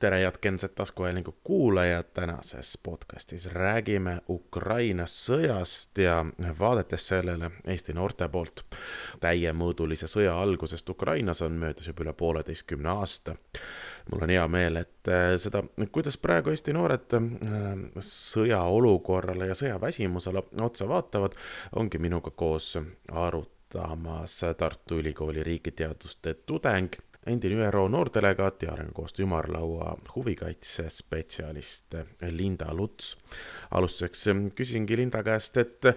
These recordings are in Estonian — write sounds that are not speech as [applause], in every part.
tere, head Genset taskuhäälingu kuulajad, tänases podcastis räägime Ukraina sõjast ja vaadetes sellele Eesti noorte poolt. täiemõõdulise sõja algusest Ukrainas on möödas juba üle pooleteistkümne aasta. mul on hea meel, et äh, seda, kuidas praegu Eesti noored äh, sõjaolukorrale ja sõjaväsimusele otsa vaatavad, ongi minuga koos arutamas Tartu Ülikooli riigiteaduste tudeng endine ÜRO noordelegaat ja arengukoostöö ümarlaua huvikaitsespetsialist Linda Luts. alustuseks küsingi Linda käest, et äh,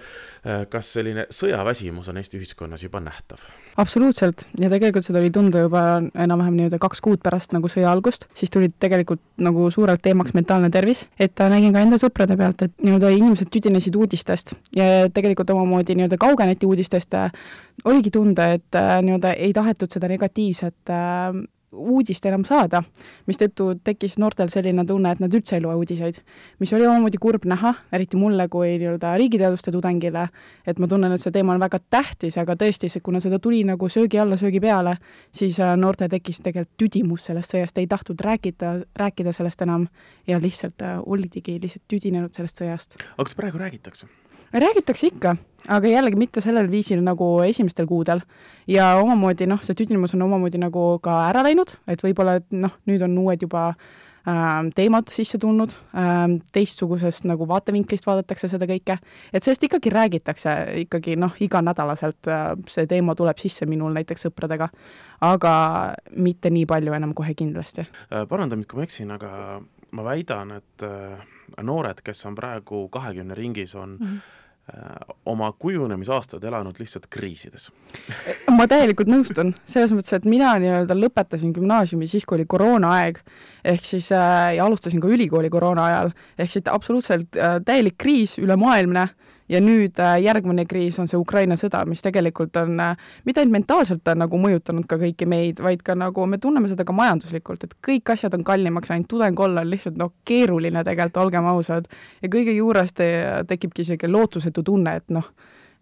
kas selline sõjaväsimus on Eesti ühiskonnas juba nähtav? absoluutselt ja tegelikult seda oli tunda juba enam-vähem nii-öelda kaks kuud pärast nagu sõja algust, siis tuli tegelikult nagu suurelt teemaks mentaalne tervis, et nägin ka enda sõprade pealt, et nii-öelda inimesed tüdinesid uudistest ja tegelikult omamoodi nii-öelda kaugeneti uudistest oligi tunda, et äh, nii-öelda ei tahetud seda negatiivset äh, uudist enam saada, mistõttu tekkis noortel selline tunne, et nad üldse ei loe uudiseid. mis oli omamoodi kurb näha, eriti mulle kui nii-öelda riigiteaduste tudengile, et ma tunnen, et see teema on väga tähtis, aga tõesti, kuna seda tuli nagu söögi alla, söögi peale, siis äh, noortel tekkis tegelikult tüdimus sellest sõjast, ei tahtnud rääkida, rääkida sellest enam ja lihtsalt oldigi lihtsalt tüdinenud sellest sõjast. aga kas praegu räägitakse? Räägitakse ikka, aga jällegi mitte sellel viisil nagu esimestel kuudel. ja omamoodi noh, see tüdinemus on omamoodi nagu ka ära läinud, et võib-olla, et noh, nüüd on uued juba äh, teemad sisse tulnud äh,, teistsugusest nagu vaatevinklist vaadatakse seda kõike, et sellest ikkagi räägitakse ikkagi noh, iganädalaselt äh, see teema tuleb sisse minul näiteks sõpradega, aga mitte nii palju enam kohe kindlasti äh,. paranda mind, kui ma eksin, aga ma väidan, et äh, noored, kes on praegu kahekümne ringis, on mm -hmm oma kujunemisaastad elanud lihtsalt kriisides. Ma täielikult nõustun, selles mõttes, et mina nii-öelda lõpetasin gümnaasiumi siis, kui oli koroonaaeg, ehk siis äh, ja alustasin ka ülikooli koroona ajal, ehk siis absoluutselt äh, täielik kriis, ülemaailmne äh,, ja nüüd äh, järgmine kriis on see Ukraina sõda, mis tegelikult on äh, mitte ainult mentaalselt on nagu mõjutanud ka kõiki meid, vaid ka nagu me tunneme seda ka majanduslikult, et kõik asjad on kallimaks läinud, tudeng olla on lihtsalt noh, keeruline tegelikult, olgem ausad. ja kõige juures te, tekibki isegi lootusetu tunne, et noh,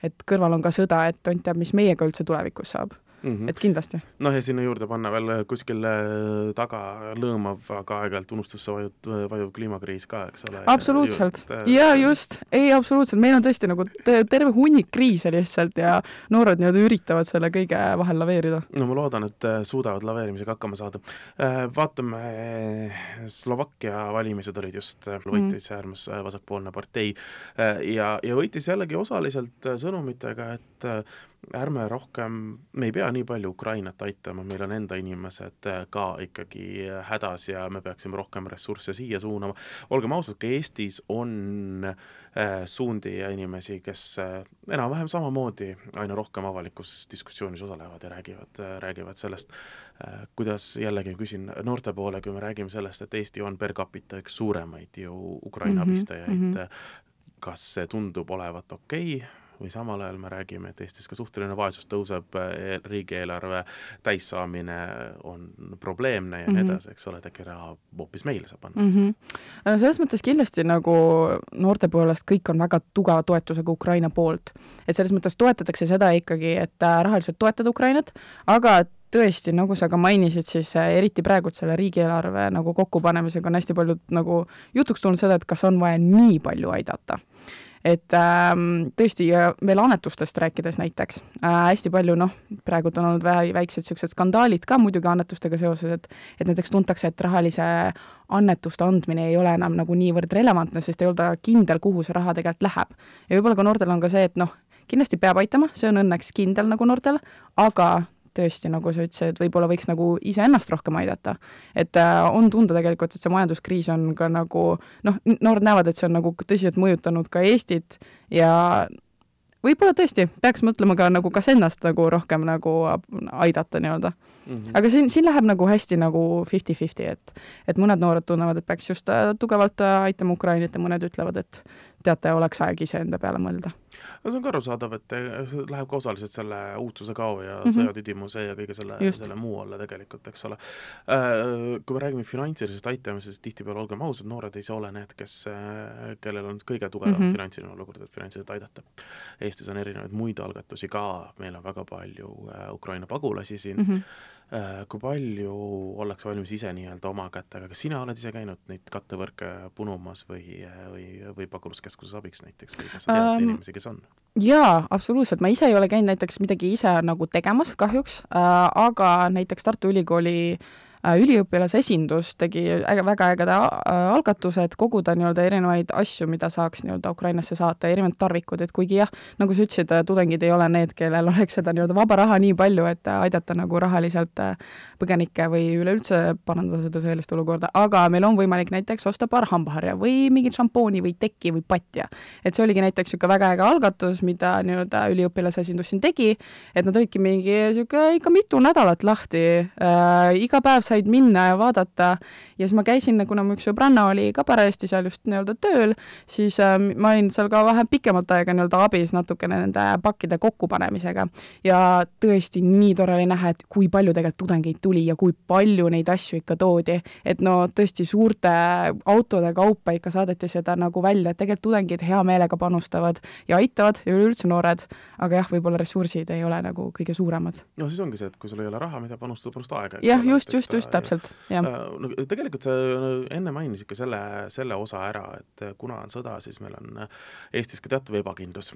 et kõrval on ka sõda, et tont teab, mis meiega üldse tulevikus saab mm, -hmm. et kindlasti. noh, ja sinna juurde panna veel kuskil äh, taga lõõmav, aga aeg-ajalt unustusse vajub, vajub kliimakriis ka, eks ole. absoluutselt, jaa, just, ei absoluutselt, meil on tõesti nagu terve hunnik kriise lihtsalt ja noored nii-öelda üritavad selle kõige vahel laveerida. no ma loodan, et äh, suudavad laveerimisega hakkama saada. Äh, vaatame, Slovakkia valimised olid just, võitis mm. äärmus vasakpoolne partei ja, ja võitis jällegi osaliselt sõnumitega, et ärme rohkem, me ei pea nii palju Ukrainat aitama, meil on enda inimesed äh, ka ikkagi äh, hädas ja me peaksime rohkem ressursse siia suunama. olgem ausad, ka Eestis on äh, suundi ja inimesi, kes äh, enam-vähem samamoodi aina rohkem avalikus diskussioonis osalevad ja räägivad räägivad sellest kuidas jällegi küsin noorte poole, kui me räägime sellest, et Eesti on per capita üks suuremaid ju Ukraina -hmm, abistajaid mm, -hmm. kas see tundub olevat okei okay?, või samal ajal me räägime, et Eestis ka suhteline vaesus tõuseb, e-, riigieelarve täissaamine on probleemne ja mm -hmm. nii mhm. edasi, eks ole, et äkki raha hoopis meile saab anda mm. -hmm. selles mõttes kindlasti nagu noorte poolest kõik on väga tugeva toetusega Ukraina poolt. et selles mõttes toetatakse seda ikkagi, et äh, rahaliselt toetada Ukrainat, aga tõesti, nagu sa ka mainisid, siis äh, eriti praegult selle riigieelarve nagu kokkupanemisega on hästi palju nagu jutuks tulnud seda, et kas on vaja nii palju aidata et ähm, tõesti, veel annetustest rääkides näiteks äh,, hästi palju noh, praegult on olnud vähe väiksed niisugused skandaalid ka muidugi annetustega seoses, et et näiteks tuntakse, et rahalise annetuste andmine ei ole enam nagu niivõrd relevantne, sest ei olda kindel, kuhu see raha tegelikult läheb. ja võib-olla ka noortel on ka see, et noh, kindlasti peab aitama, see on õnneks kindel nagu noortel, aga tõesti, nagu sa ütlesid, võib-olla võiks nagu iseennast rohkem aidata. et äh, on tunda tegelikult, et see majanduskriis on ka nagu noh, noored näevad, et see on nagu tõsiselt mõjutanud ka Eestit ja võib-olla tõesti peaks mõtlema ka nagu kas ennast nagu rohkem nagu aidata nii-öelda mm. -hmm. aga siin, siin läheb nagu hästi nagu fifty-fifty, et et mõned noored tunnevad, et peaks just äh, tugevalt äh, aitama Ukrainat ja mõned ütlevad, et teate, oleks aeg iseenda peale mõelda. no see on ka arusaadav, et see läheb ka osaliselt selle uudsuse kao ja mm -hmm. sõjatüdimuse ja kõige selle, selle muu alla tegelikult, eks ole. Äh, kui me räägime finantsilisest aitamisest, tihtipeale olgem ausad, noored ei saa ole need, kes, äh, kellel on kõige tugevam mm -hmm. finantsiline olukord, et finantsiliselt aidata. Eestis on erinevaid muid algatusi ka, meil on väga palju äh, Ukraina pagulasi siin mm, -hmm kui palju ollakse valmis ise nii-öelda oma kätega, kas sina oled ise käinud neid kattevõrke punumas või, või, või pagulaskeskuses abiks näiteks või kas sa tead um, inimesi, kes on? jaa, absoluutselt, ma ise ei ole käinud näiteks midagi ise nagu tegemas kahjuks äh,, aga näiteks Tartu Ülikooli äh, Äh, üliõpilasesindus tegi äge, väga ägeda äh, algatuse, et koguda nii-öelda erinevaid asju, mida saaks nii-öelda Ukrainasse saata, erinevad tarvikud, et kuigi jah, nagu sa ütlesid, äh, tudengid ei ole need, kellel [laughs] oleks seda nii-öelda vaba raha nii palju, et aidata nagu rahaliselt põgenikke või üleüldse parandada seda sõjalist olukorda, aga meil on võimalik näiteks osta paar hambaharja või mingit šampooni või tekki või patja. et see oligi näiteks niisugune väga äge algatus, mida nii-öelda üliõpilasesindus siin tegi, et nad olidki mingi niisugune ikka mitu nädalat lahti äh,, iga päev said minna ja vaadata ja siis ma käisin, kuna mu üks sõbranna oli ka parajasti seal just nii-öelda tööl, siis äh, ma olin seal ka vähe pikemat aega nii-öelda abis natukene nende pakkide kokkupanemisega. ja tõesti nii tore oli näha, et kui palju tegelikult tudengeid tuli ja kui palju neid asju ikka toodi, et no tõesti suurte autode kaupa ikka saadeti seda nagu välja, et tegelikult tudengid hea meelega panustavad ja aitavad ja üleüldse noored, aga jah, võib-olla ressursid ei ole nagu kõige suuremad. no siis ongi see, et kui sul ei ole raha, mida panustada, panusta aega. jah, just, just, just, täpselt, jah. Äh, no tegelikult sa enne mainisid ka selle, selle osa ära, et kuna on sõda, siis meil on Eestis ka teatav ebakindlus,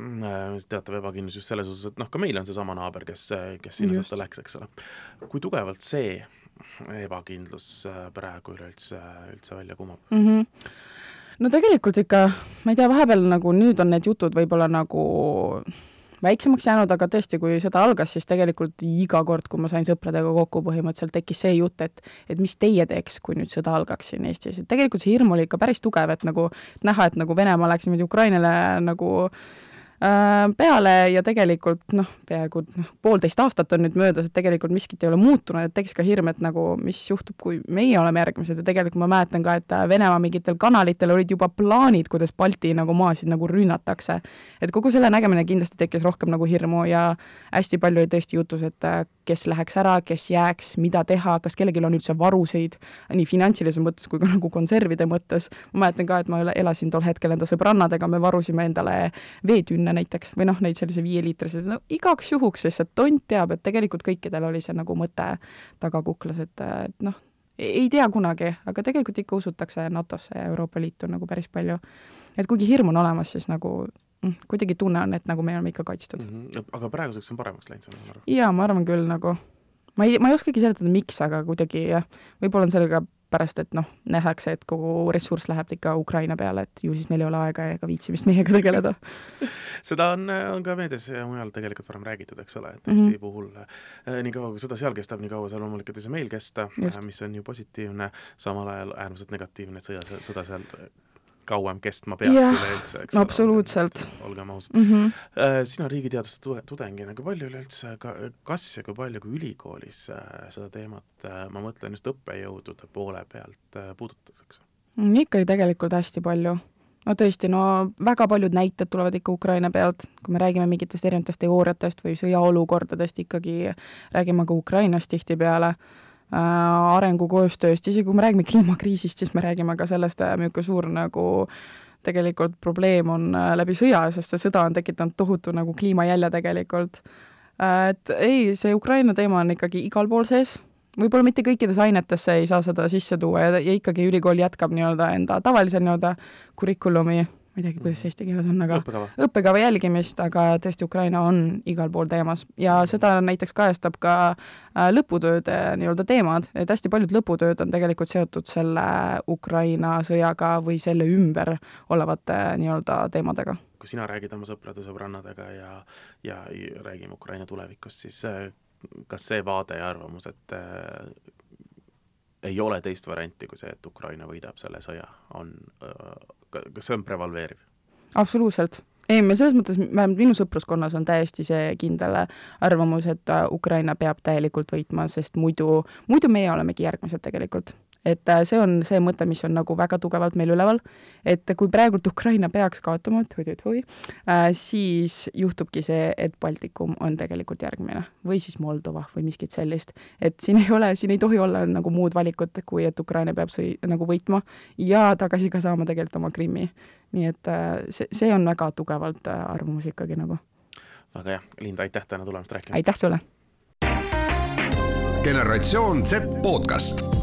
teatav ebakindlus just selles osas, et noh, ka meil on seesama naaber, kes, kes sinna sõtta läks, eks ole. kui tugevalt see ebakindlus praegu üleüldse, üldse välja kumab mm? -hmm no tegelikult ikka, ma ei tea, vahepeal nagu nüüd on need jutud võib-olla nagu väiksemaks jäänud, aga tõesti, kui sõda algas, siis tegelikult iga kord, kui ma sain sõpradega kokku, põhimõtteliselt tekkis see jutt, et et mis teie teeks, kui nüüd sõda algaks siin Eestis, et tegelikult see hirm oli ikka päris tugev, et nagu näha, et nagu Venemaa läks niimoodi Ukrainale nagu Äh, peale ja tegelikult noh, peaaegu noh, poolteist aastat on nüüd möödas, et tegelikult miskit ei ole muutunud, et tekkis ka hirm, et nagu mis juhtub, kui meie oleme järgmised ja tegelikult ma mäletan ka, et Venemaa mingitel kanalitel olid juba plaanid, kuidas Balti nagu maasid nagu rünnatakse. et kogu selle nägemine kindlasti tekkis rohkem nagu hirmu ja hästi palju oli tõesti jutus, et kes läheks ära, kes jääks, mida teha, kas kellelgi on üldse varuseid, nii finantsilises mõttes kui ka nagu konservide mõttes. ma mäletan ka, et ma elasin tol hetkel enda sõbrannadega, me varusime endale veetünne näiteks või noh, neid sellise viieliitriseid, no igaks juhuks, sest et tont teab, et tegelikult kõikidel oli see nagu mõte taga kuklas, et, et noh, ei tea kunagi, aga tegelikult ikka usutakse NATO-sse ja Euroopa Liitu nagu päris palju. et kuigi hirm on olemas, siis nagu kuidagi tunne on, et nagu me oleme ikka kaitstud mm. -hmm. aga praeguseks on paremaks läinud, saan aru? jaa, ma arvan küll nagu, ma ei, ma ei oskagi seletada, miks, aga kuidagi jah, võib-olla on sellega pärast, et noh, nähakse, et kogu ressurss läheb ikka Ukraina peale, et ju siis neil ei ole aega ega viitsimist meiega [laughs] tegeleda [laughs] seda on, on ka meedias ja mujal tegelikult varem räägitud, eks ole, et Eesti mm -hmm. puhul äh, nii kaua, kui sõda seal kestab, nii kaua seal loomulikult ei saa meil kesta, mis on ju positiivne, samal ajal äärmiselt negatiivne, et sõja, sõda seal kauem kestma peaks üleüldse, eks ole. absoluutselt. olgem ausad mm. -hmm. sina riigiteaduste tudengina, kui palju üleüldse ka, kas ja kui palju ka ülikoolis äh, seda teemat, äh, ma mõtlen just õppejõudude poole pealt, puudutatakse? Mm, ikkagi tegelikult hästi palju. no tõesti, no väga paljud näited tulevad ikka Ukraina pealt, kui me räägime mingitest erinevatest teooriatest või sõjaolukordadest, ikkagi räägime ka Ukrainast tihtipeale arengukoostööst, isegi kui me räägime kliimakriisist, siis me räägime ka sellest, äh, milline suur nagu tegelikult probleem on äh, läbi sõja, sest see sõda on tekitanud tohutu nagu kliimajälje tegelikult. et ei, see Ukraina teema on ikkagi igal pool sees, võib-olla mitte kõikides ainetesse ei saa seda sisse tuua ja, ja ikkagi ülikool jätkab nii-öelda enda tavalise nii-öelda kurikulumi ma ei teagi, kuidas see eesti keeles on, aga õppekava, õppekava jälgimist, aga tõesti, Ukraina on igal pool teemas. Ja seda näiteks kajastab ka äh, lõputööde nii-öelda teemad, et hästi paljud lõputööd on tegelikult seotud selle Ukraina sõjaga või selle ümber olevate nii-öelda teemadega. kui sina räägid oma sõprade-sõbrannadega ja, ja räägime Ukraina tulevikust, siis äh, kas see vaade ja arvamus, et äh, ei ole teist varianti kui see, et Ukraina võidab selle sõja, on, kas see on prevaleeriv? absoluutselt ei, me selles mõttes, vähemalt minu sõpruskonnas on täiesti see kindel arvamus, et Ukraina peab täielikult võitma, sest muidu, muidu meie olemegi järgmised tegelikult. Et äh, see on see mõte, mis on nagu väga tugevalt meil üleval, et kui praegult Ukraina peaks kaotama, hui-hui-hui, äh, siis juhtubki see, et Baltikum on tegelikult järgmine või siis Moldova või miskit sellist. et siin ei ole, siin ei tohi olla nagu muud valikut, kui et Ukraina peab sõi-, nagu võitma ja tagasi ka saama tegelikult oma Krimmi. nii et äh, see, see on väga tugevalt arvamus ikkagi nagu. väga hea, Linda, aitäh täna tulemast rääkima! aitäh sulle! generatsioon Z podcast